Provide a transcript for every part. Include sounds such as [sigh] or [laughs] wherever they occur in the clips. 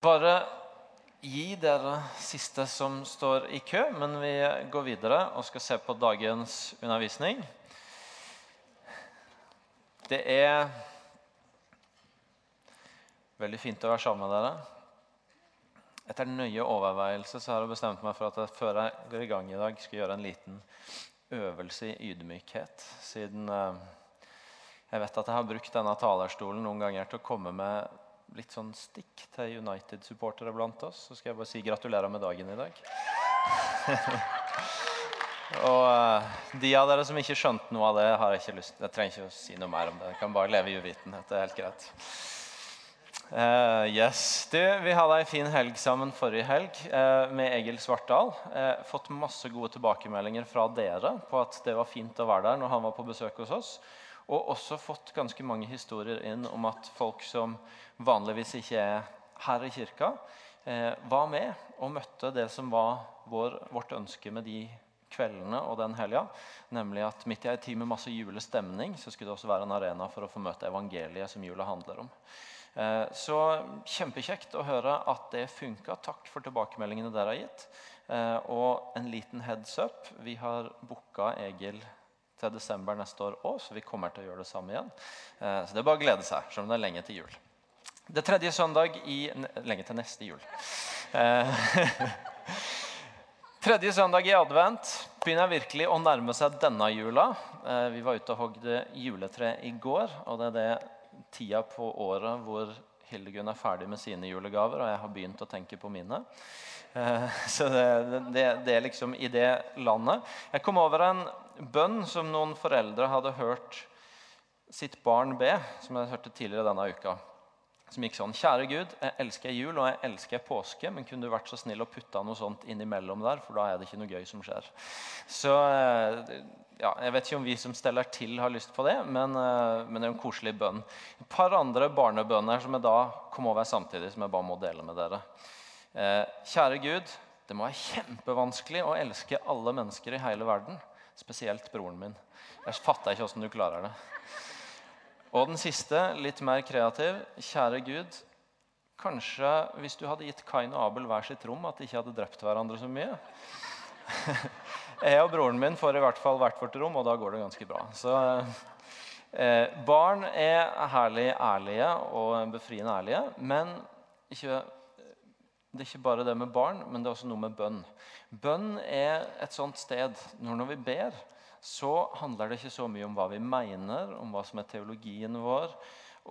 bare gi dere siste som står i kø, men vi går videre og skal se på dagens undervisning. Det er veldig fint å være sammen med dere. Etter nøye overveielse så har jeg bestemt meg for at jeg før jeg går i gang i dag, skal gjøre en liten øvelse i ydmykhet. Siden eh, jeg vet at jeg har brukt denne talerstolen noen ganger til å komme med litt sånn stikk til United-supportere blant oss, så skal jeg bare si gratulerer med dagen i dag. [laughs] og uh, de av dere som ikke skjønte noe av det, har jeg ikke lyst Jeg trenger ikke å si noe mer om det. Jeg kan bare leve i uvitenhet. Det er helt greit. Uh, yes. Du, vi hadde ei fin helg sammen forrige helg uh, med Egil Svartdal. fått masse gode tilbakemeldinger fra dere på at det var fint å være der når han var på besøk hos oss. Og også fått ganske mange historier inn om at folk som vanligvis ikke er her i kirka, eh, var med og møtte det som var vår, vårt ønske med de kveldene og den helga. Nemlig at midt i ei tid med masse julestemning så skulle det også være en arena for å få møte evangeliet som jula handler om. Eh, så kjempekjekt å høre at det funka. Takk for tilbakemeldingene dere har gitt. Eh, og en liten heads up. Vi har booka Egil til desember neste år òg, så vi kommer til å gjøre det samme igjen. Eh, så det er bare å glede seg, selv om det er lenge til jul. Det er tredje søndag i Lenge til neste jul. Eh, [laughs] tredje søndag i advent begynner virkelig å nærme seg denne jula. Eh, vi var ute og hogde juletre i går, og det er det tida på året hvor Hildegunn er ferdig med sine julegaver, og jeg har begynt å tenke på mine. [laughs] Så det, det, det er liksom i det landet. Jeg kom over en bønn som noen foreldre hadde hørt sitt barn be, som jeg hørte tidligere denne uka. Som gikk sånn Kjære Gud, jeg elsker jul og jeg elsker påske, men kunne du vært så snill å putte noe sånt innimellom der, for da er det ikke noe gøy som skjer. Så eh, ja, Jeg vet ikke om vi som steller til, har lyst på det, men, eh, men det er en koselig bønn. Et par andre barnebønner som jeg da kom over samtidig, som jeg bare må dele med dere. Eh, kjære Gud, det må være kjempevanskelig å elske alle mennesker i hele verden. Spesielt broren min. Jeg fatter ikke åssen du klarer det. Og den siste, litt mer kreativ. Kjære Gud, kanskje hvis du hadde gitt Kain og Abel hver sitt rom, at de ikke hadde drept hverandre så mye. [laughs] Jeg og broren min får i hvert fall hvert vårt rom, og da går det ganske bra. Så eh, Barn er herlig ærlige og befriende ærlige, men ikke det er ikke bare det med barn, men det er også noe med bønn. Bønn er et sånt sted når, vi ber, så handler det ikke så mye om hva vi mener, om hva som er teologien vår,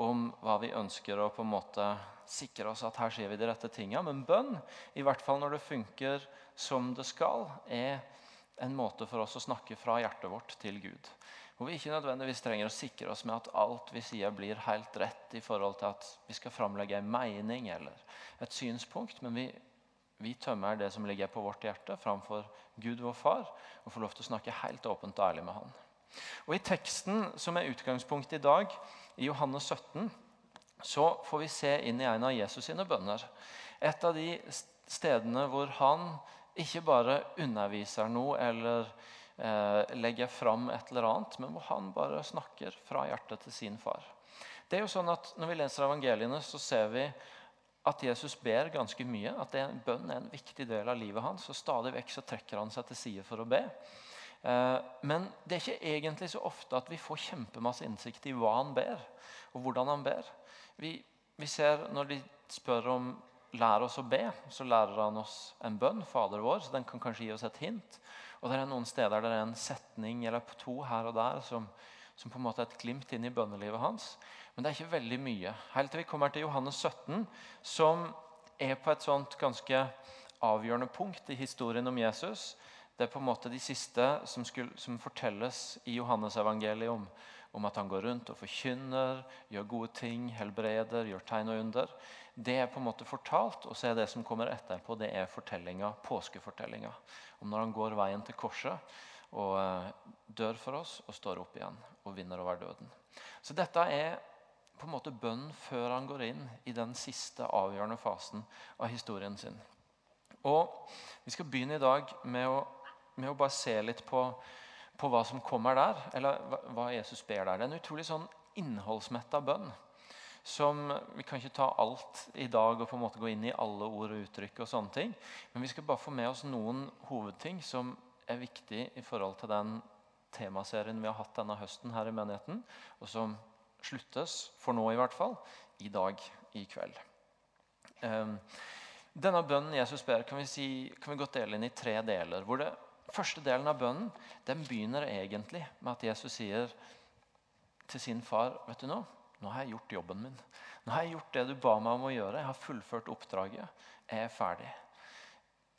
om hva vi ønsker å på en måte sikre oss at her sier vi de rette tinga. Men bønn, i hvert fall når det funker som det skal, er en måte for oss å snakke fra hjertet vårt til Gud. Hvor vi ikke nødvendigvis trenger å sikre oss med at alt vi sier, blir helt rett i forhold til at vi skal framlegge en mening eller et synspunkt. Men vi, vi tømmer det som ligger på vårt hjerte, framfor Gud vår Far, og får lov til å snakke helt åpent og ærlig med Han. Og I teksten som er utgangspunktet i dag, i Johannes 17, så får vi se inn i en av Jesus sine bønner. Et av de stedene hvor han ikke bare underviser noe eller eh, legger fram et eller annet, men hvor han bare snakker fra hjertet til sin far. Det er jo sånn at Når vi leser evangeliene, så ser vi at Jesus ber ganske mye. At bønn er en viktig del av livet hans. og Stadig vekk så trekker han seg til side for å be. Eh, men det er ikke egentlig så ofte at vi får kjempemasse innsikt i hva han ber, og hvordan han ber. Vi, vi ser Når de spør om lær oss å be, så lærer han oss en bønn, Fader vår. så Den kan kanskje gi oss et hint. Og det er noen steder der det er en setning eller to her og der som, som på en måte er et glimt inn i bønnelivet hans. Men det er ikke veldig mye. Helt til vi kommer til Johannes 17, som er på et sånt ganske avgjørende punkt i historien om Jesus. Det er på en måte de siste som, skulle, som fortelles i Johannes-evangeliet om, om at han går rundt og forkynner, gjør gode ting, helbreder, gjør tegn og under. Det er på en måte fortalt, og så er det som kommer etterpå, det er fortellinga, påskefortellinga om når han går veien til korset og eh, dør for oss og står opp igjen og vinner over døden. Så dette er på en måte bønn før han går inn i den siste avgjørende fasen av historien sin. Og Vi skal begynne i dag med å, med å bare se litt på, på, hva som kommer der, eller hva Jesus ber der. Det er en utrolig sånn innholdsmetta bønn som Vi kan ikke ta alt i dag og på en måte gå inn i alle ord og uttrykk. og sånne ting, Men vi skal bare få med oss noen hovedting som er viktig i forhold til den temaserien vi har hatt denne høsten her i menigheten, og som sluttes, for nå i hvert fall, i dag, i kveld. Um, denne bønnen Jesus ber, kan vi, si, kan vi godt dele inn i tre deler. hvor det Første delen av bønnen den begynner egentlig med at Jesus sier til sin far vet du nå, nå har jeg gjort jobben min. Nå har jeg gjort det du ba meg om å gjøre. Jeg har fullført oppdraget. Jeg er ferdig.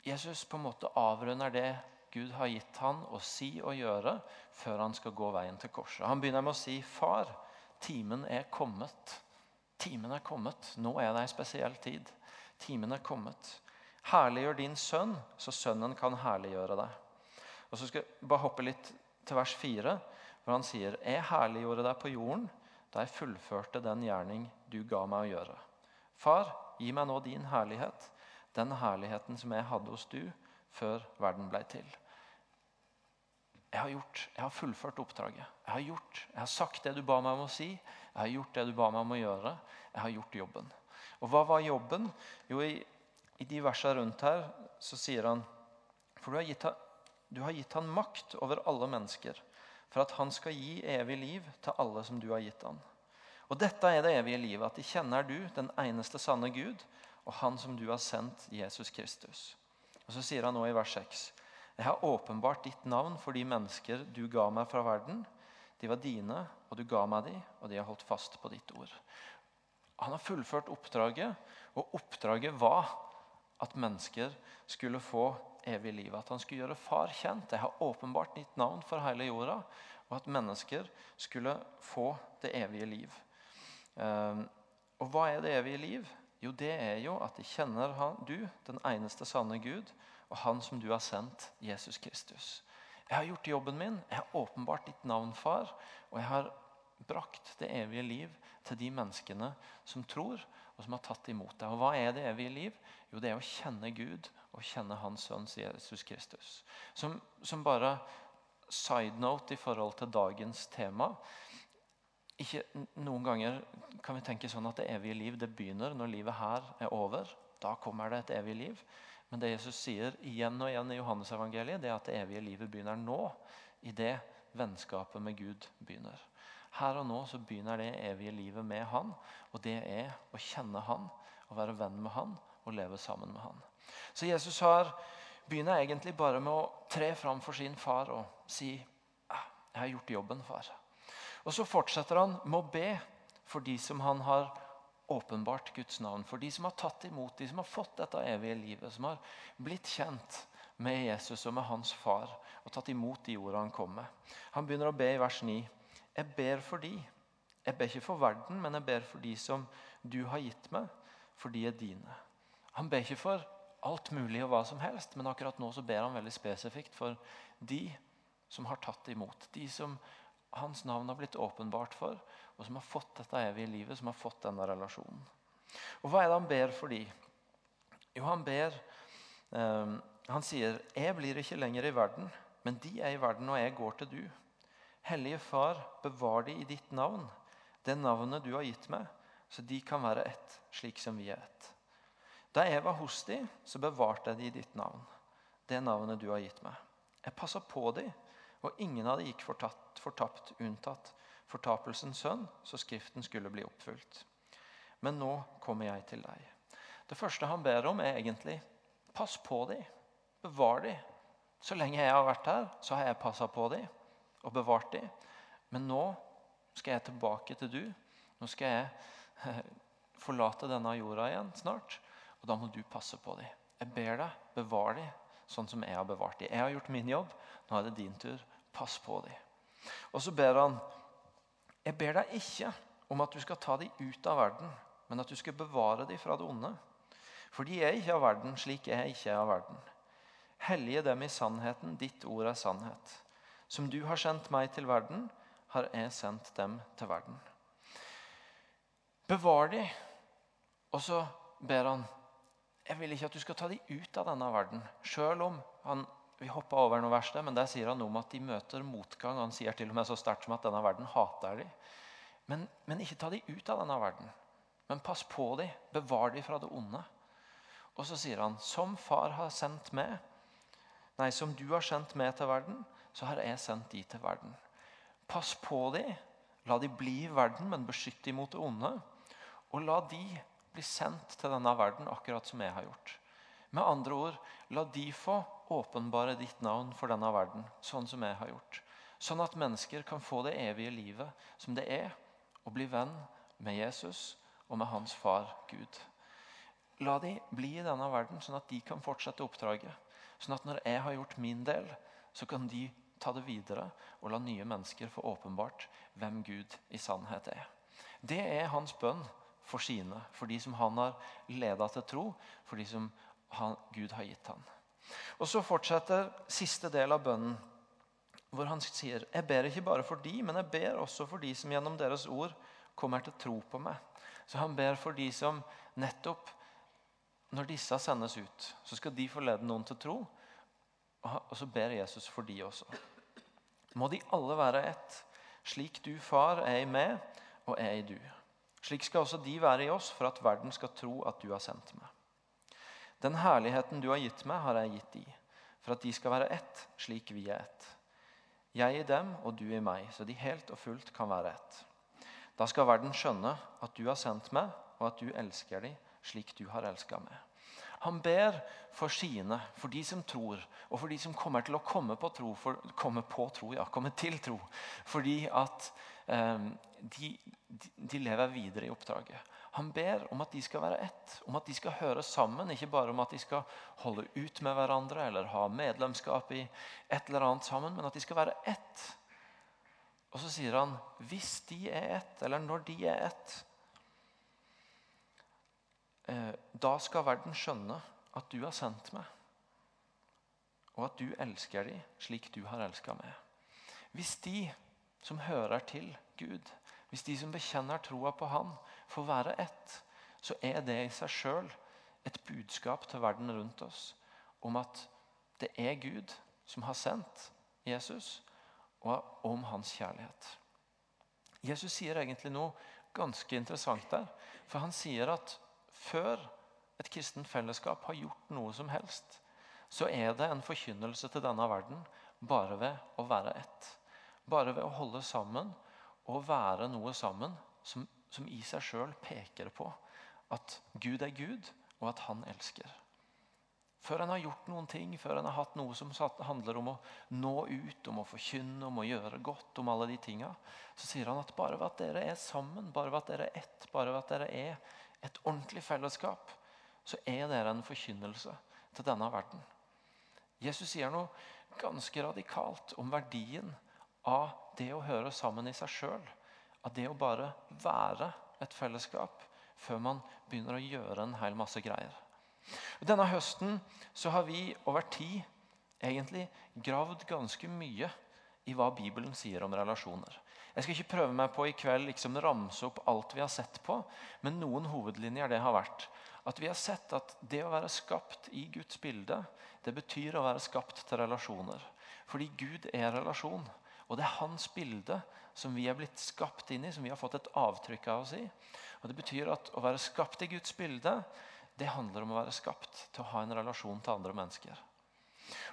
Jesus på en måte avrunder det Gud har gitt han å si og gjøre før han skal gå veien til korset. Han begynner med å si, 'Far, timen er kommet.' Timen er kommet. Nå er det ei spesiell tid. Timen er kommet. Herliggjør din sønn, så sønnen kan herliggjøre deg. Og så skal jeg bare hoppe litt til vers 4, hvor han sier Jeg herliggjorde deg på jorden da jeg fullførte den gjerning du ga meg å gjøre. Far, gi meg nå din herlighet, den herligheten som jeg hadde hos du før verden ble til. Jeg har gjort, jeg har fullført oppdraget. Jeg har gjort, jeg har sagt det du ba meg om å si. Jeg har gjort det du ba meg om å gjøre. Jeg har gjort jobben. Og hva var jobben? Jo, i, i de versene rundt her så sier han For du har, gitt, du har gitt han makt over alle mennesker, for at han skal gi evig liv til alle som du har gitt han. Og dette er det evige livet, at de kjenner du, den eneste sanne Gud, og Han som du har sendt, Jesus Kristus. Og Så sier han nå i vers 6.: Jeg har åpenbart ditt navn for de mennesker du ga meg fra verden. De var dine, og du ga meg de, og de har holdt fast på ditt ord. Han har fullført oppdraget, og oppdraget var at mennesker skulle få evig liv. At han skulle gjøre far kjent. Jeg har åpenbart ditt navn for hele jorda. Og at mennesker skulle få det evige liv. Ehm, og hva er det evige liv? Jo, det er jo at de kjenner han, du, den eneste sanne Gud, og Han som du har sendt, Jesus Kristus. Jeg har gjort jobben min. Jeg har åpenbart ditt navn, far. Og jeg har brakt det evige liv til de menneskene som tror, og som har tatt imot deg. Og Hva er det evige liv? Jo, det er å kjenne Gud og kjenne Hans sønn Jesus Kristus. Som, som bare side note i forhold til dagens tema. Ikke, noen ganger kan vi tenke sånn at det evige liv det begynner når livet her er over. Da kommer det et evig liv. Men det Jesus sier igjen og igjen i Johannes-evangeliet, det er at det evige livet begynner nå. I det vennskapet med Gud begynner. Her og nå så begynner det evige livet med Han. Og det er å kjenne Han, å være venn med Han og leve sammen med Han. Så Jesus har, begynner egentlig bare med å tre fram for sin far og si ah, 'Jeg har gjort jobben, far'. Og så fortsetter han med å be for de som han har åpenbart Guds navn. For de som har tatt imot, de som har fått dette evige livet. Som har blitt kjent med Jesus og med hans far og tatt imot de ordene han kom med. Han begynner å be i vers 9. Jeg ber for de. Jeg ber ikke for verden, men jeg ber for de som du har gitt meg, for de er dine. Han ber ikke for alt mulig og hva som helst, men akkurat nå så ber han veldig spesifikt for de som har tatt imot. De som hans navn har blitt åpenbart for, og som har fått dette evige livet, som har fått denne relasjonen. Og Hva er det han ber for de? Jo, han ber eh, Han sier, 'Jeg blir ikke lenger i verden, men de er i verden, og jeg går til du.' Hellige Far, bevar de i ditt navn, det navnet du har gitt meg, så de kan være ett, slik som vi er ett. Da jeg var hos de, så bevarte jeg de i ditt navn, det navnet du har gitt meg. Jeg passa på de, og ingen av de gikk fortapt, fortapt, unntatt fortapelsens sønn, så Skriften skulle bli oppfylt. Men nå kommer jeg til deg. Det første han ber om, er egentlig pass på de, bevar de. Så lenge jeg har vært her, så har jeg passa på de og bevart dem. Men nå skal jeg tilbake til du. Nå skal jeg [laughs] forlate denne jorda igjen snart. Og da må du passe på dem. Jeg ber deg, bevar dem sånn som jeg har bevart dem. Jeg har gjort min jobb. Nå er det din tur. Pass på dem. Og så ber han Jeg ber deg ikke om at du skal ta dem ut av verden, men at du skal bevare dem fra det onde. For de er ikke av verden, slik jeg ikke er av verden. Hellige dem i sannheten. Ditt ord er sannhet. Som du har sendt meg til verden, har jeg sendt dem til verden. Bevar de. Og så ber han jeg vil ikke at du skal ta de ut av denne verden. Selv om han, vi hopper over noe verste, men der sier han noe om at de møter motgang. Han sier til og med så sterkt som at denne verden hater de. Men, men ikke ta de ut av denne verden. men pass på de, bevar de fra det onde. Og så sier han, som far har sendt meg, nei, som du har sendt meg til verden, så har jeg sendt de til verden. Pass på dem, la de bli i verden, men beskytt dem mot det onde. Og la de bli sendt til denne verden, akkurat som jeg har gjort. Med andre ord, la de få åpenbare ditt navn for denne verden, sånn som jeg har gjort. Sånn at mennesker kan få det evige livet som det er å bli venn med Jesus og med hans far Gud. La de bli i denne verden, sånn at de kan fortsette oppdraget. Sånn at når jeg har gjort min del, så kan de ta det videre og la nye mennesker få åpenbart hvem Gud i sannhet er. Det er hans bønn for sine, for de som han har ledet til tro, for de som han, Gud har gitt ham. Og Så fortsetter siste del av bønnen, hvor han sier Jeg ber ikke bare for de, men jeg ber også for de som gjennom deres ord kommer til tro på meg. Så han ber for de som nettopp Når disse sendes ut, så skal de forlede noen til tro. Og så ber Jesus for de også. Må de alle være ett, slik du, far, er i meg og er i du. Slik skal også de være i oss, for at verden skal tro at du har sendt meg. Den herligheten du har gitt meg, har jeg gitt de, for at de skal være ett, slik vi er ett. Jeg i dem og du i meg, så de helt og fullt kan være ett. Da skal verden skjønne at du har sendt meg, og at du elsker dem slik du har elska meg. Han ber for sine, for de som tror, og for de som kommer til å komme på tro, for, komme på tro, ja, komme til tro. Fordi at eh, de, de, lever videre i oppdraget. Han ber om at de skal være ett, om at de skal høre sammen. Ikke bare om at de skal holde ut med hverandre eller ha medlemskap i et eller annet sammen, men at de skal være ett. Og så sier han hvis de er ett, eller når de er ett, da skal verden skjønne at du har sendt meg, og at du elsker dem slik du har elska meg. Hvis de som hører til Gud, hvis de som bekjenner troa på Han, får være ett, så er det i seg sjøl et budskap til verden rundt oss om at det er Gud som har sendt Jesus, og om hans kjærlighet. Jesus sier egentlig noe ganske interessant der. For han sier at før et kristent fellesskap har gjort noe som helst, så er det en forkynnelse til denne verden bare ved å være ett. Bare ved å holde sammen og være noe sammen som som i seg sjøl peker på at Gud er Gud, og at han elsker. Før en har gjort noen ting, før en har hatt noe som handler om å nå ut, om å forkynne, om å gjøre godt, om alle de tinga, så sier han at bare ved at dere er sammen, bare ved at dere er ett, bare ved at dere er et ordentlig fellesskap, så er dere en forkynnelse til denne verden. Jesus sier noe ganske radikalt om verdien av det å høre sammen i seg sjøl av det å bare være et fellesskap før man begynner å gjøre en hel masse greier. Denne høsten så har vi over tid egentlig gravd ganske mye i hva Bibelen sier om relasjoner. Jeg skal ikke prøve meg på i kveld liksom ramse opp alt vi har sett på, men noen hovedlinjer det har vært at vi har sett at det å være skapt i Guds bilde, det betyr å være skapt til relasjoner. Fordi Gud er relasjon. Og det er hans bilde som vi er blitt skapt inn i, som vi har fått et avtrykk av oss i. Og Det betyr at å være skapt i Guds bilde, det handler om å være skapt til å ha en relasjon til andre mennesker.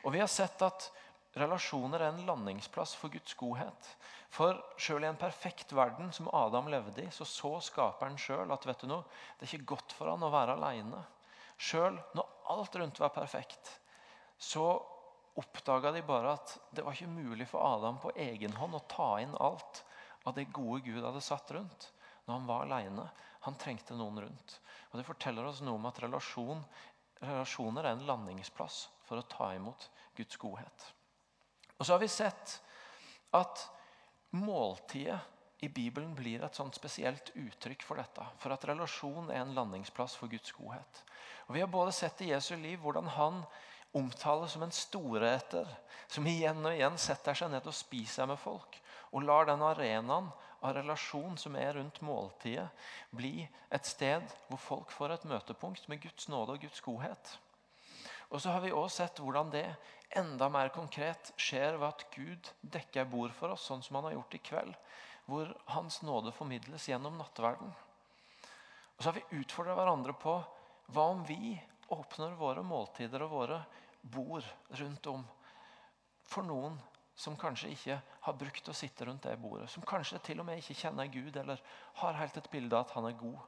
Og Vi har sett at relasjoner er en landingsplass for Guds godhet. For selv i en perfekt verden som Adam levde i, så så skaperen sjøl at vet du noe, det er ikke godt for han å være aleine. Sjøl når alt rundt var perfekt, så oppdaga de bare at det var ikke mulig for Adam på egen hånd å ta inn alt av det gode Gud hadde satt rundt når han var alene. Han trengte noen rundt. Og Det forteller oss noe om at relasjon, relasjoner er en landingsplass for å ta imot Guds godhet. Og så har vi sett at måltidet i Bibelen blir et sånt spesielt uttrykk for dette. For at relasjon er en landingsplass for Guds godhet. Og Vi har både sett i Jesu liv hvordan han omtales som en storeter som igjen og igjen setter seg ned og spiser med folk. Og lar den arenaen av relasjon som er rundt måltidet, bli et sted hvor folk får et møtepunkt med Guds nåde og Guds godhet. Og så har vi også sett hvordan det enda mer konkret skjer ved at Gud dekker bord for oss, sånn som han har gjort i kveld. Hvor Hans nåde formidles gjennom nattverden. Og så har vi utfordra hverandre på hva om vi åpner våre måltider og våre bord rundt om for noen som kanskje ikke har brukt å sitte rundt det bordet. Som kanskje til og med ikke kjenner Gud eller har helt et bilde av at han er god.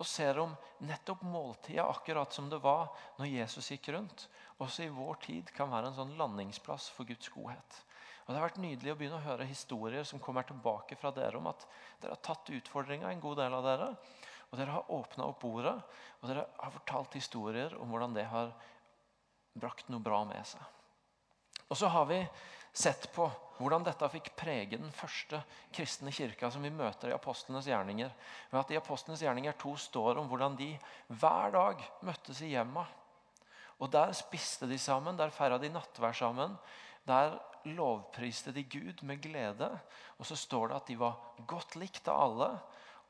Og ser om nettopp måltida, akkurat som det var når Jesus gikk rundt, også i vår tid kan være en sånn landingsplass for Guds godhet. Og Det har vært nydelig å begynne å høre historier som kommer tilbake fra dere om at dere har tatt utfordringa, en god del av dere. Og dere har åpna opp bordet, og dere har fortalt historier om hvordan det har brakt noe bra med seg. Og så har vi sett på hvordan dette fikk prege den første kristne kirka som vi møter i apostlenes gjerninger. Ved at I apostlenes gjerninger 2 står om hvordan de hver dag møttes i hjemma. Og Der spiste de sammen, der feira de nattvær sammen. Der lovpriste de Gud med glede. Og så står det at de var godt likt av alle.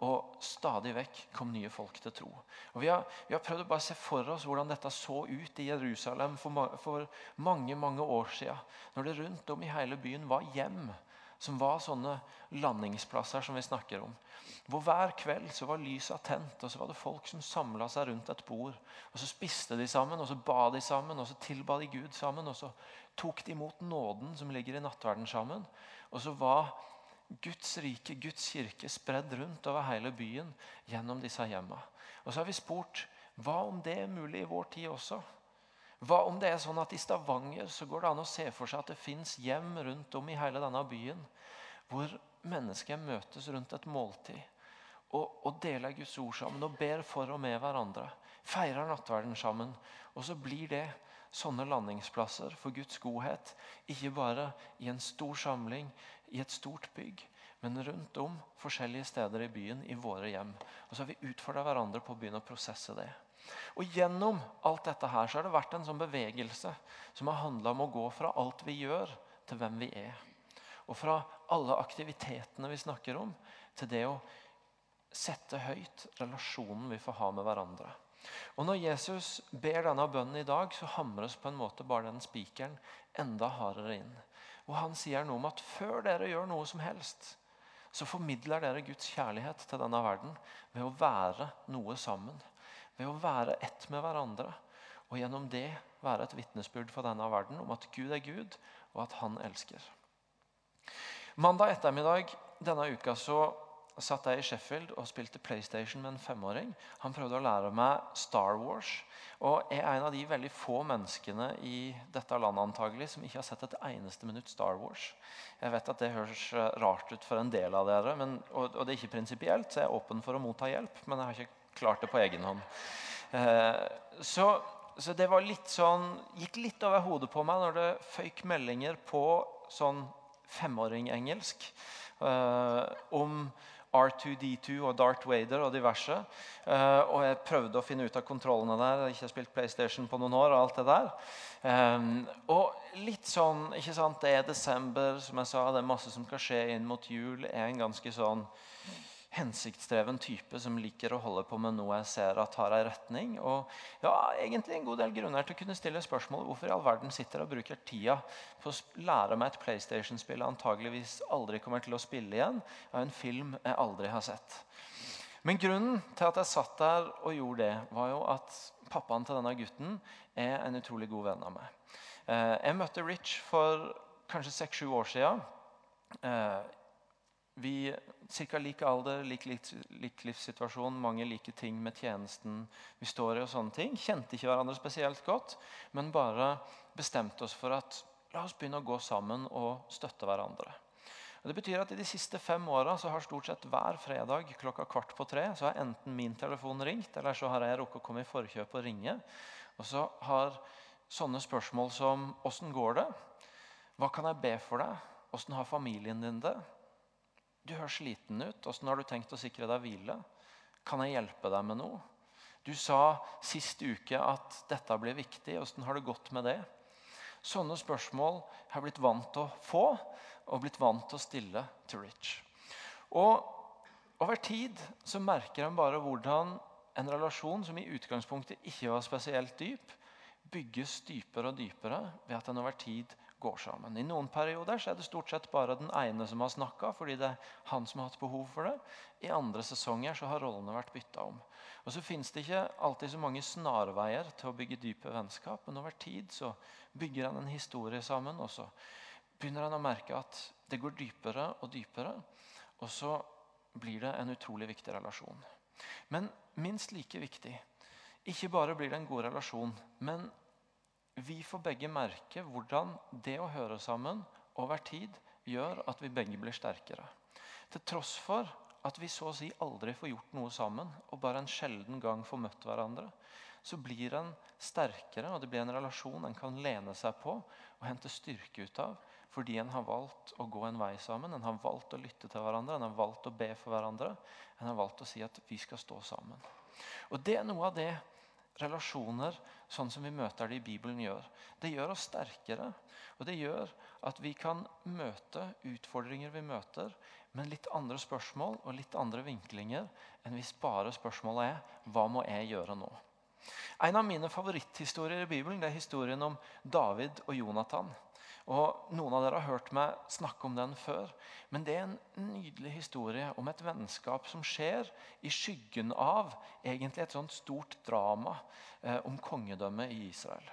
Og stadig vekk kom nye folk til tro. Og Vi har, vi har prøvd å bare se for oss hvordan dette så ut i Jerusalem for, for mange mange år siden. Når det rundt om i hele byen var hjem som var sånne landingsplasser som vi snakker om. Hvor Hver kveld så var lysa tent, og så var det folk som samla seg rundt et bord. og Så spiste de sammen, og så ba de sammen, og så tilba de Gud sammen. Og så tok de imot nåden som ligger i nattverden sammen. Og så var Guds rike, Guds kirke, spredd rundt over hele byen gjennom disse hjemmene. Og så har vi spurt hva om det er mulig i vår tid også? Hva om det er sånn at i Stavanger så går det an å se for seg at det fins hjem rundt om i hele denne byen hvor mennesker møtes rundt et måltid og, og deler Guds ord sammen og ber for og med hverandre. Feirer nattverden sammen. Og så blir det sånne landingsplasser for Guds godhet. Ikke bare i en stor samling, i et stort bygg, men rundt om forskjellige steder i byen, i våre hjem. Og så har vi utfordra hverandre på å begynne å prosesse det. Og Gjennom alt dette her så har det vært en sånn bevegelse som har handla om å gå fra alt vi gjør, til hvem vi er. Og fra alle aktivitetene vi snakker om, til det å sette høyt relasjonen vi får ha med hverandre. Og Når Jesus ber denne bønnen i dag, så hamres på en måte bare den spikeren enda hardere inn. Og Han sier noe om at før dere gjør noe som helst, så formidler dere Guds kjærlighet til denne verden ved å være noe sammen. Ved å være ett med hverandre. Og gjennom det være et vitnesbyrd for denne verden om at Gud er Gud, og at Han elsker. Mandag ettermiddag denne uka så satt jeg i Sheffield og spilte PlayStation med en femåring. Han prøvde å lære meg Star Wars. Og er en av de veldig få menneskene i dette landet antagelig, som ikke har sett et eneste minutt Star Wars. Jeg vet at det høres eh, rart ut for en del av dere, men, og, og, det er ikke prinsipielt, så jeg er åpen for å motta hjelp. Men jeg har ikke klart det på egen hånd. Eh, så, så, det var litt sånn, gikk litt over hodet på meg når det føyk meldinger på sånn femåring-engelsk eh, om R2D2 og Darth Vader og diverse. Uh, og jeg prøvde å finne ut av kontrollene der. Jeg har ikke spilt PlayStation på noen år. og alt det der. Um, og litt sånn, ikke sant, Det er desember, som jeg sa, det er masse som skal skje inn mot jul. er en ganske sånn hensiktsdreven type som liker å holde på med noe jeg ser at har en retning. Og ja, egentlig en god del grunner til å kunne stille spørsmål hvorfor i all verden sitter og bruker tida på å lære meg et PlayStation-spill jeg antageligvis aldri kommer til å spille igjen, av en film jeg aldri har sett. Men grunnen til at jeg satt der og gjorde det, var jo at pappaen til denne gutten er en utrolig god venn av meg. Eh, jeg møtte Rich for kanskje seks-sju år siden. Eh, vi Ca. lik alder, lik, lik, livssituasjon, mange like ting med tjenesten vi står i. og sånne ting. Kjente ikke hverandre spesielt godt, men bare bestemte oss for at la oss begynne å gå sammen og støtte hverandre. Og det betyr at I de siste fem åra har stort sett hver fredag klokka kvart på tre så har enten min telefon ringt, eller så har jeg rukket å komme i forkjøp og ringe. Og så har sånne spørsmål som åssen går det? Hva kan jeg be for deg? Åssen har familien din det? Du høres sliten ut. Åssen har du tenkt å sikre deg hvile? Kan jeg hjelpe deg med noe? Du sa sist uke at dette blir viktig. Åssen har det gått med det? Sånne spørsmål har jeg blitt vant til å få og blitt vant til å stille til Rich. Og Over tid så merker han bare hvordan en relasjon som i utgangspunktet ikke var spesielt dyp, bygges dypere og dypere ved at den over tid går sammen. I noen perioder så er det stort sett bare den ene som har snakka, fordi det er han som har hatt behov for det. I andre sesonger så har rollene vært bytta om. Og så fins det ikke alltid så mange snarveier til å bygge dype vennskap, men over tid så bygger han en historie sammen, og så begynner han å merke at det går dypere og dypere. Og så blir det en utrolig viktig relasjon. Men minst like viktig ikke bare blir det en god relasjon, men vi får begge merke hvordan det å høre sammen over tid gjør at vi begge blir sterkere. Til tross for at vi så å si aldri får gjort noe sammen, og bare en sjelden gang får møtt hverandre, så blir en sterkere, og det blir en relasjon en kan lene seg på og hente styrke ut av. Fordi en har valgt å gå en vei sammen, en har valgt å lytte til hverandre, en har valgt å be for hverandre. En har valgt å si at vi skal stå sammen. Og Det er noe av det relasjoner sånn som vi møter det i Bibelen, gjør. Det gjør oss sterkere. Og det gjør at vi kan møte utfordringer vi møter, med litt andre spørsmål og litt andre vinklinger enn hvis bare spørsmålet er hva må jeg gjøre nå? En av mine favoritthistorier i Bibelen det er historien om David og Jonathan. Og Noen av dere har hørt meg snakke om den før. Men det er en nydelig historie om et vennskap som skjer i skyggen av egentlig et sånt stort drama eh, om kongedømmet i Israel.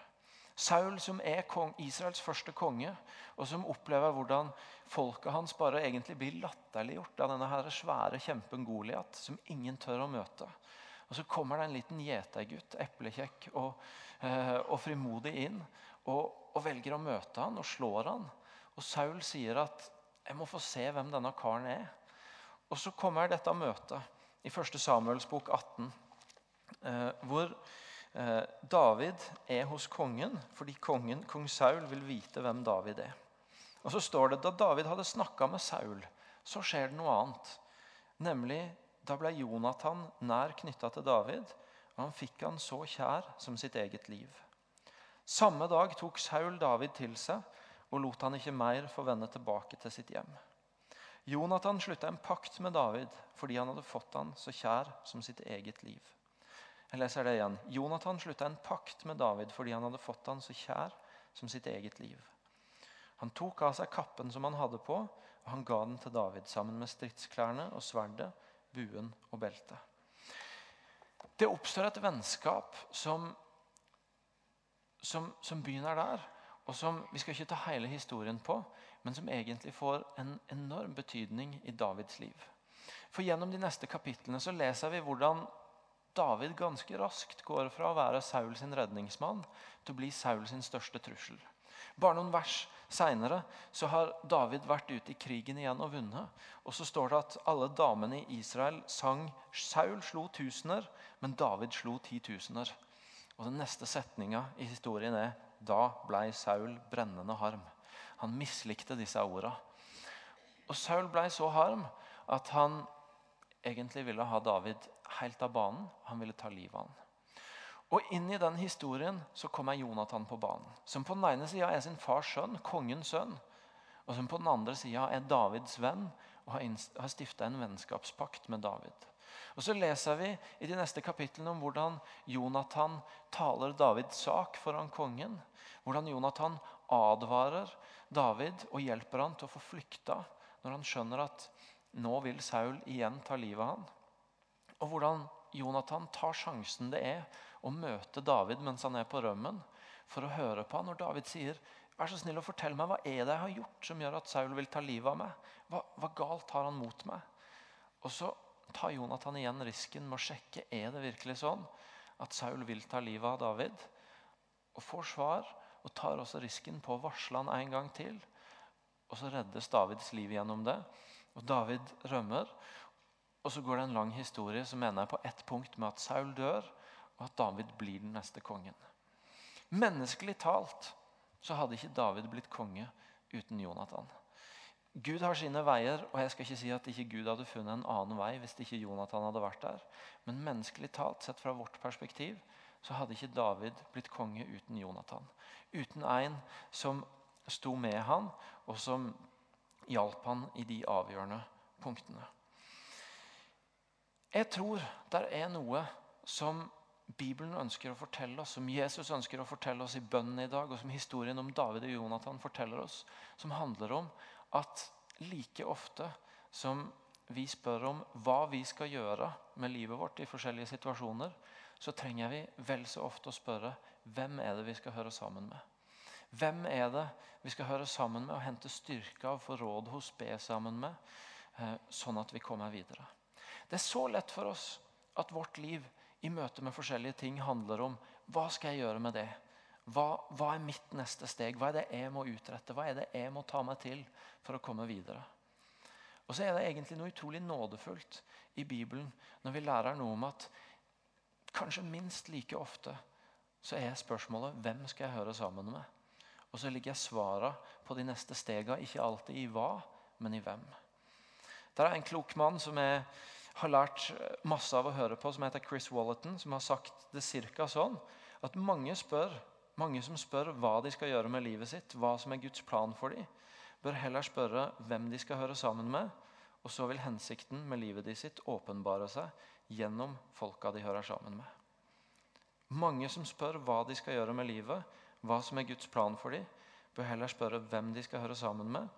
Saul, som er kong, Israels første konge, og som opplever hvordan folket hans bare egentlig blir latterliggjort av denne her svære kjempen Goliat, som ingen tør å møte. Og Så kommer det en liten gjetergutt, eplekjekk og, eh, og frimodig inn. Og, og velger å møte han og slår han. Og Saul sier at 'jeg må få se hvem denne karen er'. Og så kommer dette møtet i 1. Samuels bok 18, eh, hvor eh, David er hos kongen fordi kongen, kong Saul vil vite hvem David er. Og så står det da David hadde snakka med Saul, så skjer det noe annet. Nemlig da ble Jonathan nær knytta til David, og han fikk han så kjær som sitt eget liv. Samme dag tok Saul David til seg og lot han ikke mer få vende tilbake til sitt hjem. Jonathan slutta en pakt med David fordi han hadde fått han så kjær som sitt eget liv. Jeg leser det igjen. Jonathan slutta en pakt med David fordi han hadde fått han så kjær som sitt eget liv. Han tok av seg kappen som han hadde på, og han ga den til David sammen med stridsklærne og sverdet, buen og beltet. Det oppstår et vennskap som som, som begynner der, og som vi skal ikke ta hele historien på, men som egentlig får en enorm betydning i Davids liv. For Gjennom de neste kapitlene så leser vi hvordan David ganske raskt går fra å være Saul sin redningsmann til å bli Saul sin største trussel. Bare noen vers seinere har David vært ute i krigen igjen og vunnet. Og så står det at alle damene i Israel sang Saul slo tusener, men David slo titusener. Og Den neste setninga i historien er da blei Saul brennende harm. Han mislikte disse orda. Og Saul blei så harm at han egentlig ville ha David helt av banen. Han ville ta livet av han. Og Inn i den historien så kommer Jonathan på banen. Som på den ene sida er sin fars sønn, kongens sønn. Og som på den andre sida er Davids venn og har stifta en vennskapspakt med David. Og Så leser vi i de neste kapitlene om hvordan Jonathan taler Davids sak foran kongen. Hvordan Jonathan advarer David og hjelper han til å få flykta når han skjønner at nå vil Saul igjen ta livet av han. Og hvordan Jonathan tar sjansen det er å møte David mens han er på rømmen, for å høre på han når David sier Vær så snill å fortell meg, Hva er det jeg har gjort som gjør at Saul vil ta livet av meg? Hva, hva galt har han mot meg? Og så tar Jonathan igjen risken med å sjekke er det virkelig sånn at Saul vil ta livet av David. Og får svar, og tar også risken på å varsle han en gang til. Og så reddes Davids liv gjennom det. Og David rømmer. Og så går det en lang historie som mener på ett punkt med at Saul dør, og at David blir den neste kongen. Menneskelig talt så hadde ikke David blitt konge uten Jonathan. Gud har sine veier, og jeg skal ikke si at ikke Gud hadde funnet en annen vei hvis ikke Jonathan hadde vært der. Men menneskelig talt, sett fra vårt perspektiv, så hadde ikke David blitt konge uten Jonathan. Uten en som sto med han, og som hjalp han i de avgjørende punktene. Jeg tror det er noe som Bibelen ønsker å fortelle oss, som Jesus ønsker å fortelle oss i bønnen i dag, og som historien om David og Jonathan forteller oss, som handler om at like ofte som vi spør om hva vi skal gjøre med livet vårt i forskjellige situasjoner, så trenger vi vel så ofte å spørre hvem er det vi skal høre sammen med. Hvem er det vi skal høre sammen med og hente styrke av, få råd hos, be sammen med, eh, sånn at vi kommer videre. Det er så lett for oss at vårt liv i møte med forskjellige ting handler om hva skal jeg gjøre med det? Hva, hva, er mitt neste steg? Hva er det jeg må utrette? Hva er det jeg må ta meg til for å komme videre? Og så er det egentlig noe utrolig nådefullt i Bibelen når vi lærer noe om at kanskje minst like ofte så er spørsmålet hvem skal jeg høre sammen med? Og så ligger svarene på de neste stegene ikke alltid i hva, men i hvem. Der er en klok mann som jeg har lært masse av å høre på, som heter Chris Walleton, som har sagt det cirka sånn at mange, spør, mange som spør hva de skal gjøre med livet sitt, hva som er Guds plan for dem, bør heller spørre hvem de skal høre sammen med, og så vil hensikten med livet de sitt åpenbare seg gjennom folka de hører sammen med. Mange som spør hva de skal gjøre med livet, hva som er Guds plan for dem, bør heller spørre hvem de skal høre sammen med.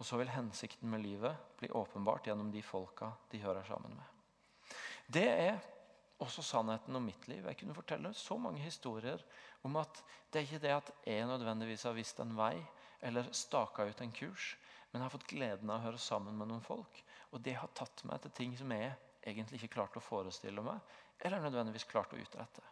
Og så vil hensikten med livet bli åpenbart gjennom de folka de hører sammen med. Det er også sannheten om mitt liv. Jeg kunne fortelle så mange historier om at det er ikke det at jeg nødvendigvis har visst en vei eller staka ut en kurs, men jeg har fått gleden av å høre sammen med noen folk. Og det har tatt meg til ting som jeg egentlig ikke klarte å forestille meg, eller nødvendigvis klarte å utrette.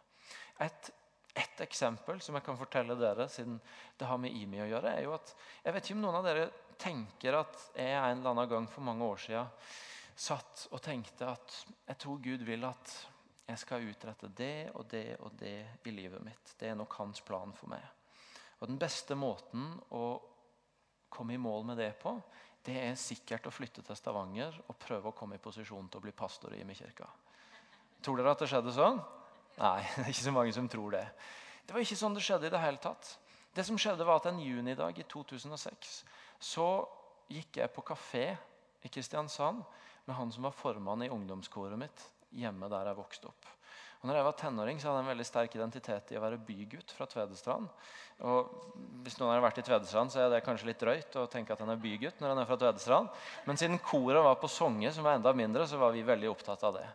Et et eksempel som jeg kan fortelle dere, siden det har med IMI å gjøre, er jo at Jeg vet ikke om noen av dere tenker at jeg en eller annen gang for mange år siden satt og tenkte at jeg tror Gud vil at jeg skal utrette det og det og det i livet mitt. Det er nok hans plan for meg. Og Den beste måten å komme i mål med det på, det er sikkert å flytte til Stavanger og prøve å komme i posisjon til å bli pastor i Imekirka. Tror dere at det skjedde sånn? Nei, [laughs] det er ikke så mange som tror det. Det var ikke sånn det skjedde i det hele tatt. Det som skjedde var at En junidag i 2006 så gikk jeg på kafé i Kristiansand med han som var formann i ungdomskoret mitt hjemme der jeg vokste opp. Og når jeg var tenåring, så hadde jeg en veldig sterk identitet i å være bygutt fra Tvedestrand. Og Hvis noen har vært i Tvedestrand, så er det kanskje litt drøyt å tenke at han er bygutt. når han er fra Tvedestrand. Men siden koret var på Songe, som var enda mindre, så var vi veldig opptatt av det.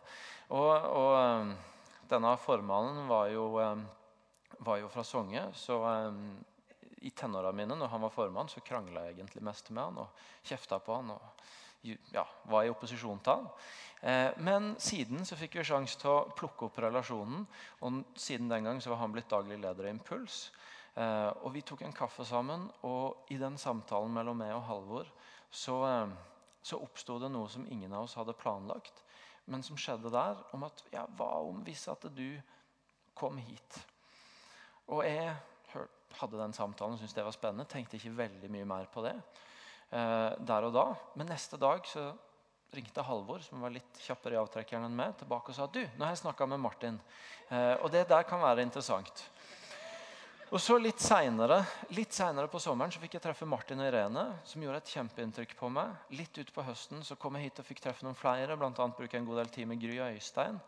Og, og denne formannen var jo, eh, var jo fra Songe. Så um, i tenåra mine når han var formann, så krangla jeg egentlig mest med han og kjefta på han. og ja, var i opposisjon til han. Eh, men siden så fikk vi sjanse til å plukke opp relasjonen. Og siden den gang så var han blitt daglig leder i Impuls. Eh, og vi tok en kaffe sammen, og i den samtalen mellom meg og Halvor så, eh, så oppsto det noe som ingen av oss hadde planlagt men som skjedde der, om at ja, hva om hvis at du kom hit? Og jeg hadde den samtalen og syntes det var spennende. Tenkte ikke veldig mye mer på det der og da. Men neste dag så ringte Halvor, som var litt kjappere i avtrekkeren enn meg, tilbake og sa du, nå har jeg snakka med Martin. Eh, og det der kan være interessant. Og så Litt seinere på sommeren så fikk jeg treffe Martin og Irene, som gjorde et kjempeinntrykk på meg. Litt utpå høsten så kom jeg hit og fikk treffe noen flere. Blant bruker jeg en god del tid med Gry og Øystein.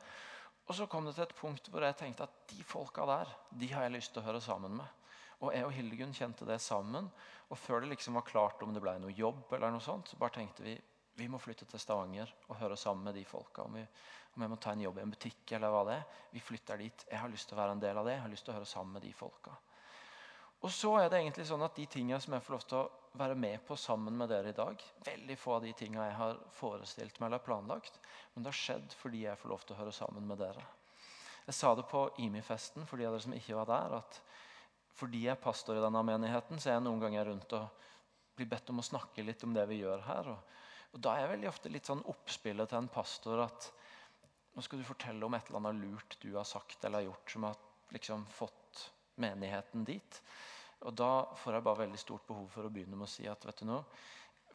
Og så kom det til et punkt hvor jeg tenkte at de folka der de har jeg lyst til å høre sammen med. Og jeg og Hildegunn kjente det sammen. Og før det liksom var klart om det ble noe jobb, eller noe sånt, så bare tenkte vi vi må flytte til Stavanger og høre sammen med de folka. Om, vi, om jeg må ta en jobb i en butikk eller hva det er. Vi flytter dit. Jeg har lyst til å være en del av det. Jeg har lyst til å høre sammen med de folka. Og så er det egentlig sånn at De tingene som jeg får lov til å være med på sammen med dere i dag Veldig få av de tingene jeg har forestilt meg eller planlagt. Men det har skjedd fordi jeg får lov til å høre sammen med dere. Jeg sa det på IMI-festen for de av dere som ikke var der, at fordi jeg er pastor i denne menigheten, så er jeg noen ganger rundt og blir bedt om å snakke litt om det vi gjør her. Og, og Da er jeg veldig ofte litt sånn oppspillet til en pastor at nå skal du fortelle om et eller annet lurt du har sagt eller gjort som har liksom fått menigheten dit. Og Da får jeg bare veldig stort behov for å begynne med å si at vet du noe,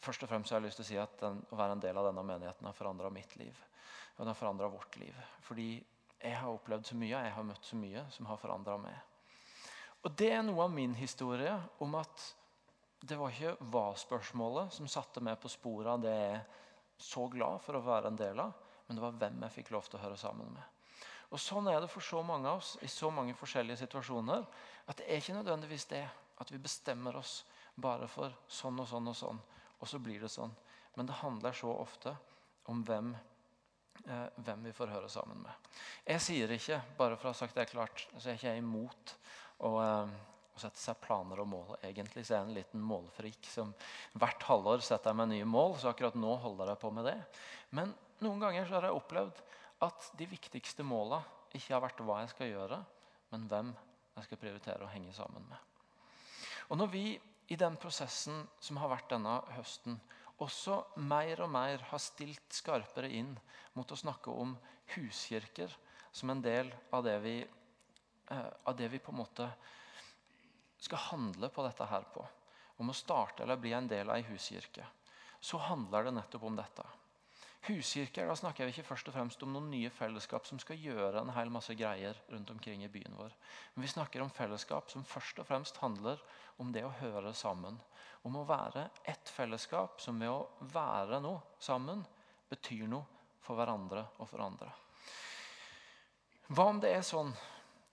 først og fremst har jeg lyst til å si at den, å være en del av denne menigheten har forandra mitt liv. Og den har forandra vårt liv. Fordi jeg har opplevd så mye, jeg har møtt så mye som har forandra meg. Og Det er noe av min historie om at det var ikke hva-spørsmålet som satte meg på sporet av det jeg er så glad for å være en del av, men det var hvem jeg fikk lov til å høre sammen med. Og Sånn er det for så mange av oss i så mange forskjellige situasjoner. At det er ikke nødvendigvis det at vi bestemmer oss bare for sånn og sånn og sånn, og så blir det sånn. Men det handler så ofte om hvem, eh, hvem vi får høre sammen med. Jeg sier ikke, bare for å ha sagt det klart, så er ikke jeg imot å, og sette seg planer og mål. Egentlig så er jeg en liten målfrik som hvert halvår setter jeg meg nye mål. Så akkurat nå holder jeg på med det. Men noen ganger så har jeg opplevd at de viktigste måla ikke har vært hva jeg skal gjøre, men hvem jeg skal prioritere å henge sammen med. Og når vi i den prosessen som har vært denne høsten, også mer og mer har stilt skarpere inn mot å snakke om huskirker som en del av det vi, eh, av det vi på en måte skal handle på dette her på. Om å starte eller bli en del av ei huskirke. Så handler det nettopp om dette. Huskirker, da snakker vi ikke først og fremst om noen nye fellesskap som skal gjøre en hel masse greier rundt omkring i byen vår. Men vi snakker om fellesskap som først og fremst handler om det å høre sammen. Om å være ett fellesskap som ved å være noe sammen betyr noe for hverandre og for andre. Hva om det er sånn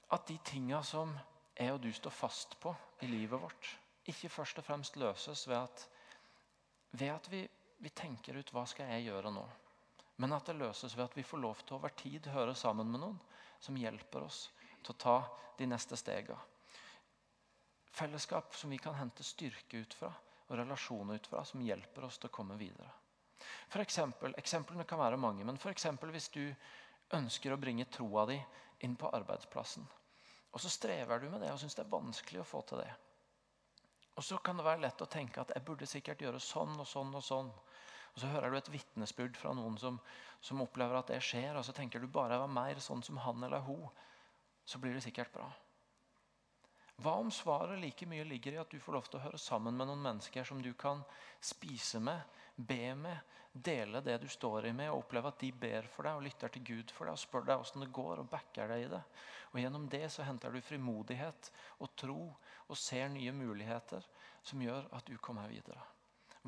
at de tinga som jeg og du står fast på i livet vårt, ikke først og fremst løses ved at, ved at vi vi tenker ut hva skal jeg gjøre nå. Men at det løses ved at vi får lov til over tid høre sammen med noen som hjelper oss til å ta de neste stegene. Fellesskap som vi kan hente styrke ut fra, og relasjoner ut fra, som hjelper oss til å komme videre. For eksempel, eksemplene kan være mange, men for hvis du ønsker å bringe troa di inn på arbeidsplassen, og så strever du med det og syns det er vanskelig å få til det. Og så kan det være lett å tenke at jeg burde sikkert gjøre sånn og sånn og sånn. Og Så hører du et vitnesbyrd fra noen som, som, opplever at det skjer, og så tenker du bare jeg var mer sånn som han eller hun, så blir det sikkert bra. Hva om svaret like mye ligger i at du får lov til å høre sammen med noen mennesker som du kan spise med, be med, dele det du står i med, og oppleve at de ber for deg og lytter til Gud for deg og spør deg hvordan det går og backer deg i det. Og Gjennom det så henter du frimodighet og tro og ser nye muligheter som gjør at du kommer videre.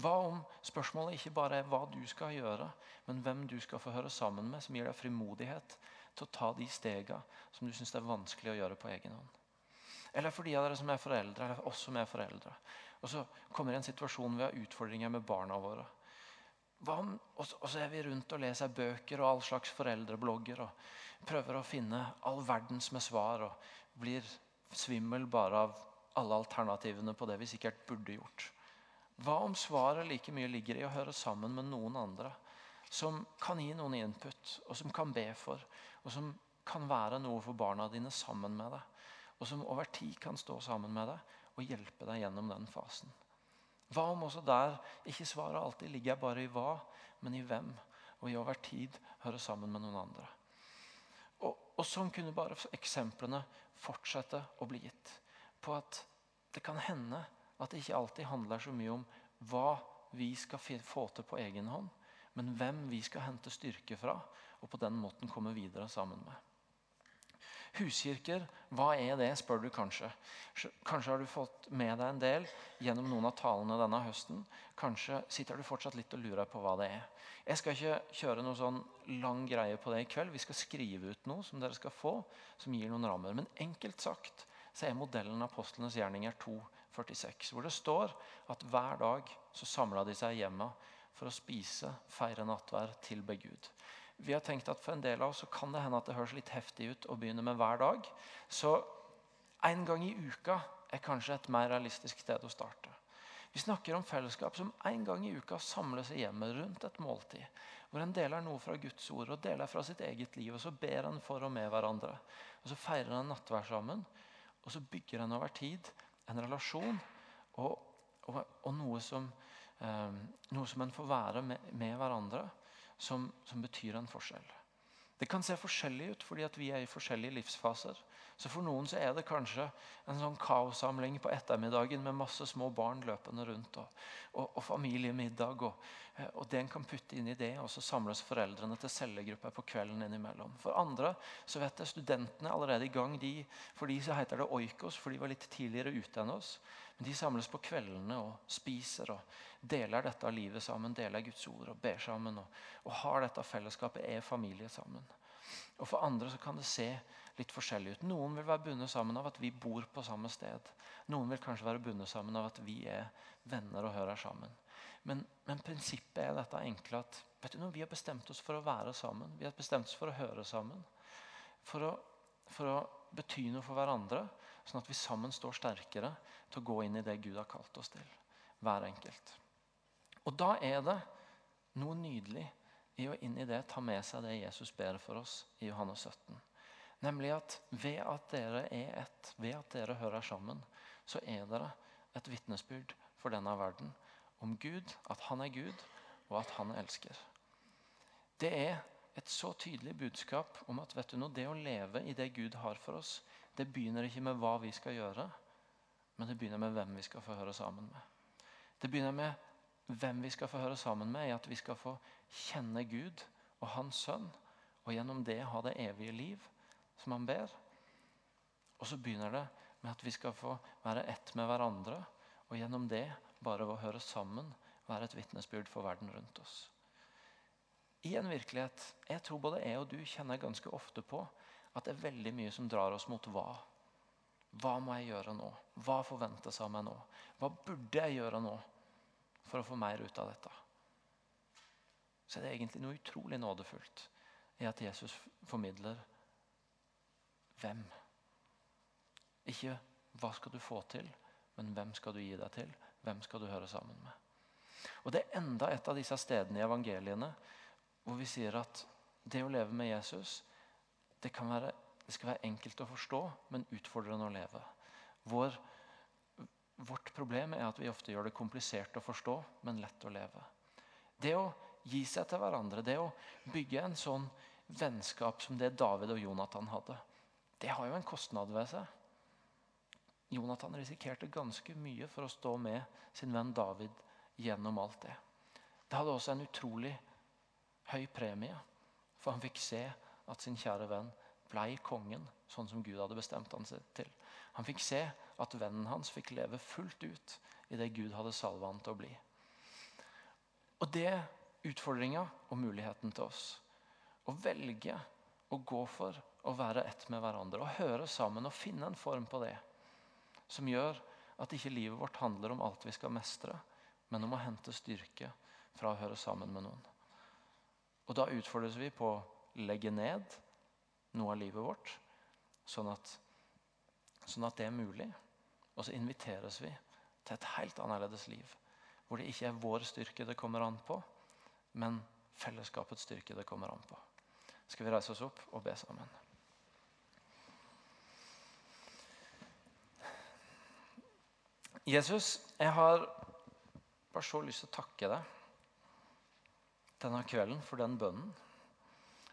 Hva om spørsmålet ikke bare er hva du skal gjøre, men hvem du skal få høre sammen med, som gir deg frimodighet til å ta de stegene som du syns er vanskelig å gjøre på egen hånd? Eller for de av dere som er foreldre, eller oss som er foreldre. Og så kommer en situasjon vi har utfordringer med barna våre. Om, og så er vi rundt og leser bøker og all slags foreldreblogger og prøver å finne all verdens med svar og blir svimmel bare av alle alternativene på det vi sikkert burde gjort. Hva om svaret like mye ligger i å høre sammen med noen andre som kan gi noen input, og som kan be for, og som kan være noe for barna dine sammen med deg, og som over tid kan stå sammen med deg og hjelpe deg gjennom den fasen? Hva om også der ikke svaret alltid ligger bare i hva, men i hvem, og i over tid høre sammen med noen andre? Og, og sånn kunne bare eksemplene fortsette å bli gitt. På at det kan hende at det ikke alltid handler så mye om hva vi skal få til på egen hånd, men hvem vi skal hente styrke fra, og på den måten komme videre sammen med. Huskirker, hva er det, spør du kanskje. Kanskje har du fått med deg en del gjennom noen av talene denne høsten. Kanskje sitter du fortsatt litt og lurer på hva det er. Jeg skal ikke kjøre noe sånn lang greie på det i kveld. Vi skal skrive ut noe som dere skal få, som gir noen rammer. Men enkelt sagt så er modellen Apostlenes gjerninger 2,46, hvor det står at hver dag så samla de seg hjemme for å spise, feire nattvær, tilbe Gud. Vi har tenkt at For en del av oss så kan det hende at det høres litt heftig ut å begynne med hver dag. Så en gang i uka er kanskje et mer realistisk sted å starte. Vi snakker om fellesskap som en gang i uka samler seg hjemme rundt et måltid. Hvor en deler noe fra Guds ord og deler fra sitt eget liv. og Så ber en for og med hverandre. Og Så feirer en nattvær sammen. Og så bygger en over tid en relasjon og, og, og noe, som, eh, som en får være med, med hverandre, som, som, betyr en forskjell. Det kan se forskjellig ut fordi vi er i forskjellige livsfaser. Så For noen så er det kanskje en sånn kaossamling på ettermiddagen med masse små barn løpende rundt. Og, og, og familiemiddag. Og, eh, og det en kan putte inn i det, og så samles foreldrene til cellegrupper på kvelden innimellom. For andre så vet jeg studentene er allerede i gang. De, for de så heter det oikos, for de var litt tidligere ute enn oss. Men de samles på kveldene og spiser og deler dette av livet sammen. Deler Guds ord og ber sammen. Og, og har dette fellesskapet, er familie sammen. Og For andre så kan det se litt forskjellig ut. Noen vil være bundet sammen av at vi bor på samme sted. Noen vil kanskje være bundet sammen av at vi er venner og hører sammen. Men, men prinsippet er dette enkle at vet du noe, vi har bestemt oss for å være sammen. Vi har bestemt oss for å høre sammen. For å, for å bety noe for hverandre, sånn at vi sammen står sterkere til å gå inn i det Gud har kalt oss til. Hver enkelt. Og da er det noe nydelig i å inn i det ta med seg det Jesus ber for oss i Johannes 17. Nemlig at ved at dere er ett, ved at dere hører sammen, så er dere et vitnesbyrd for denne verden om Gud, at han er Gud, og at han elsker. Det er et så tydelig budskap om at vet du noe, det å leve i det Gud har for oss, det begynner ikke med hva vi skal gjøre, men det begynner med hvem vi skal få høre sammen med. Det begynner med hvem vi skal få høre sammen med, i at vi skal få kjenne Gud og Hans sønn, og gjennom det ha det evige liv som han ber. Og så begynner det med at vi skal få være ett med hverandre, og gjennom det, bare å høre sammen, være et vitnesbyrd for verden rundt oss. I en virkelighet jeg tror både jeg og du kjenner ganske ofte på at det er veldig mye som drar oss mot hva. Hva må jeg gjøre nå? Hva forventes av meg nå? Hva burde jeg gjøre nå? for å få mer ut av dette. Så er det egentlig noe utrolig nådefullt i at Jesus formidler hvem. Ikke hva skal du få til, men hvem skal du gi deg til? Hvem skal du høre sammen med? Og Det er enda et av disse stedene i evangeliene hvor vi sier at det å leve med Jesus det, være, det skal være enkelt å forstå, men utfordrende å leve. Vår Vårt problem er at vi ofte gjør det komplisert å forstå, men lett å leve. Det å gi seg til hverandre, det å bygge en sånn vennskap som det David og Jonathan hadde, det har jo en kostnad ved seg. Jonathan risikerte ganske mye for å stå med sin venn David gjennom alt det. Det hadde også en utrolig høy premie, for han fikk se at sin kjære venn ble kongen sånn som Gud hadde bestemt han seg til. Han fikk se at vennen hans fikk leve fullt ut i det Gud hadde salva han til å bli. Og Det er utfordringa og muligheten til oss. Å velge å gå for å være ett med hverandre. og høre sammen og finne en form på det som gjør at ikke livet vårt handler om alt vi skal mestre, men om å hente styrke fra å høre sammen med noen. Og Da utfordres vi på legge ned noe av livet vårt, sånn at Sånn at det er mulig. Og så inviteres vi til et helt annerledes liv. Hvor det ikke er vår styrke det kommer an på, men fellesskapets styrke det kommer an på. Skal vi reise oss opp og be sammen? Jesus, jeg har bare så lyst til å takke deg denne kvelden for den bønnen.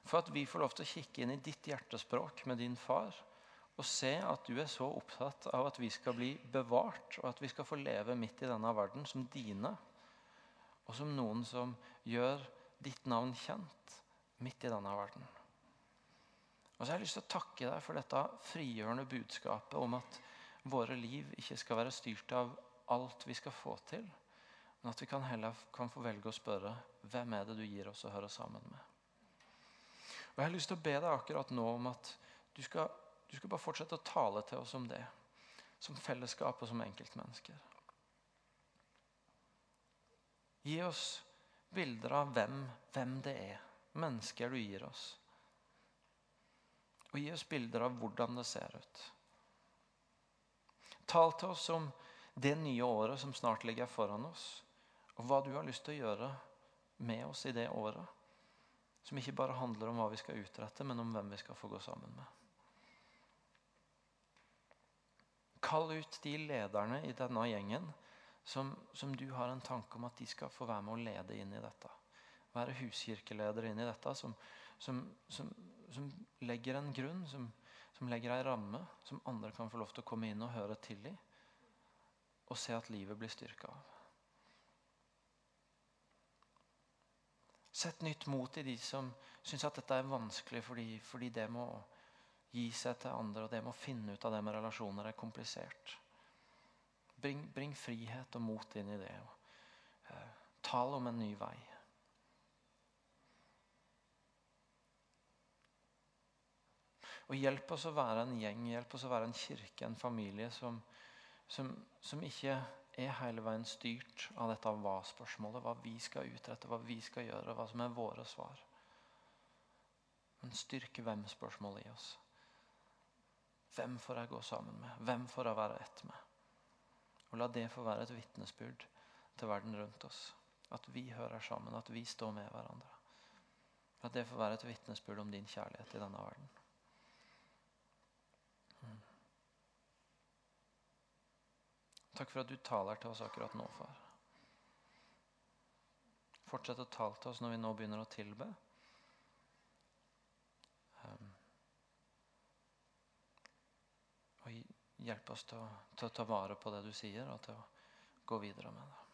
For at vi får lov til å kikke inn i ditt hjertespråk med din far og se at du er så opptatt av at vi skal bli bevart, og at vi skal få leve midt i denne verden som dine, og som noen som gjør ditt navn kjent midt i denne verden. Og så har jeg lyst til å takke deg for dette frigjørende budskapet om at våre liv ikke skal være styrt av alt vi skal få til, men at vi kan heller kan få velge å spørre hvem er det du gir oss å høre sammen med. Og Jeg har lyst til å be deg akkurat nå om at du skal du skal bare fortsette å tale til oss om det. Som fellesskap og som enkeltmennesker. Gi oss bilder av hvem, hvem det er. Mennesker du gir oss. Og gi oss bilder av hvordan det ser ut. Tal til oss om det nye året som snart ligger foran oss. Og hva du har lyst til å gjøre med oss i det året. Som ikke bare handler om hva vi skal utrette, men om hvem vi skal få gå sammen med. Kall ut de lederne i denne gjengen som, som, du har en tanke om at de skal få være med å lede inn i dette. Være huskirkeleder inn i dette, som, som, som legger en grunn, som, legger en ramme, som andre kan få lov til å komme inn og høre til i. Og se at livet blir styrka av. Sett nytt mot i de som syns at dette er vanskelig fordi, fordi det må gi seg til andre, og det må finne ut av det med relasjoner er komplisert. Bring, bring frihet og mot inn i det. og eh, Tal om en ny vei. Og hjelp oss å være en gjeng, hjelp oss å være en kirke, en familie som, som, som ikke er hele veien styrt av dette hva-spørsmålet. Hva vi skal utrette, hva vi skal gjøre, hva som er våre svar. Men styrke hvem-spørsmålet i oss. Hvem får jeg gå sammen med? Hvem får jeg være ett med? Og La det få være et vitnesbyrd til verden rundt oss. At vi hører sammen, at vi står med hverandre. At det får være et vitnesbyrd om din kjærlighet i denne verden. Takk for at du taler til oss akkurat nå, far. Fortsett å tale til oss når vi nå begynner å tilbe. Um, og hjelp oss til å, til å ta vare på det du sier, og til å gå videre med det.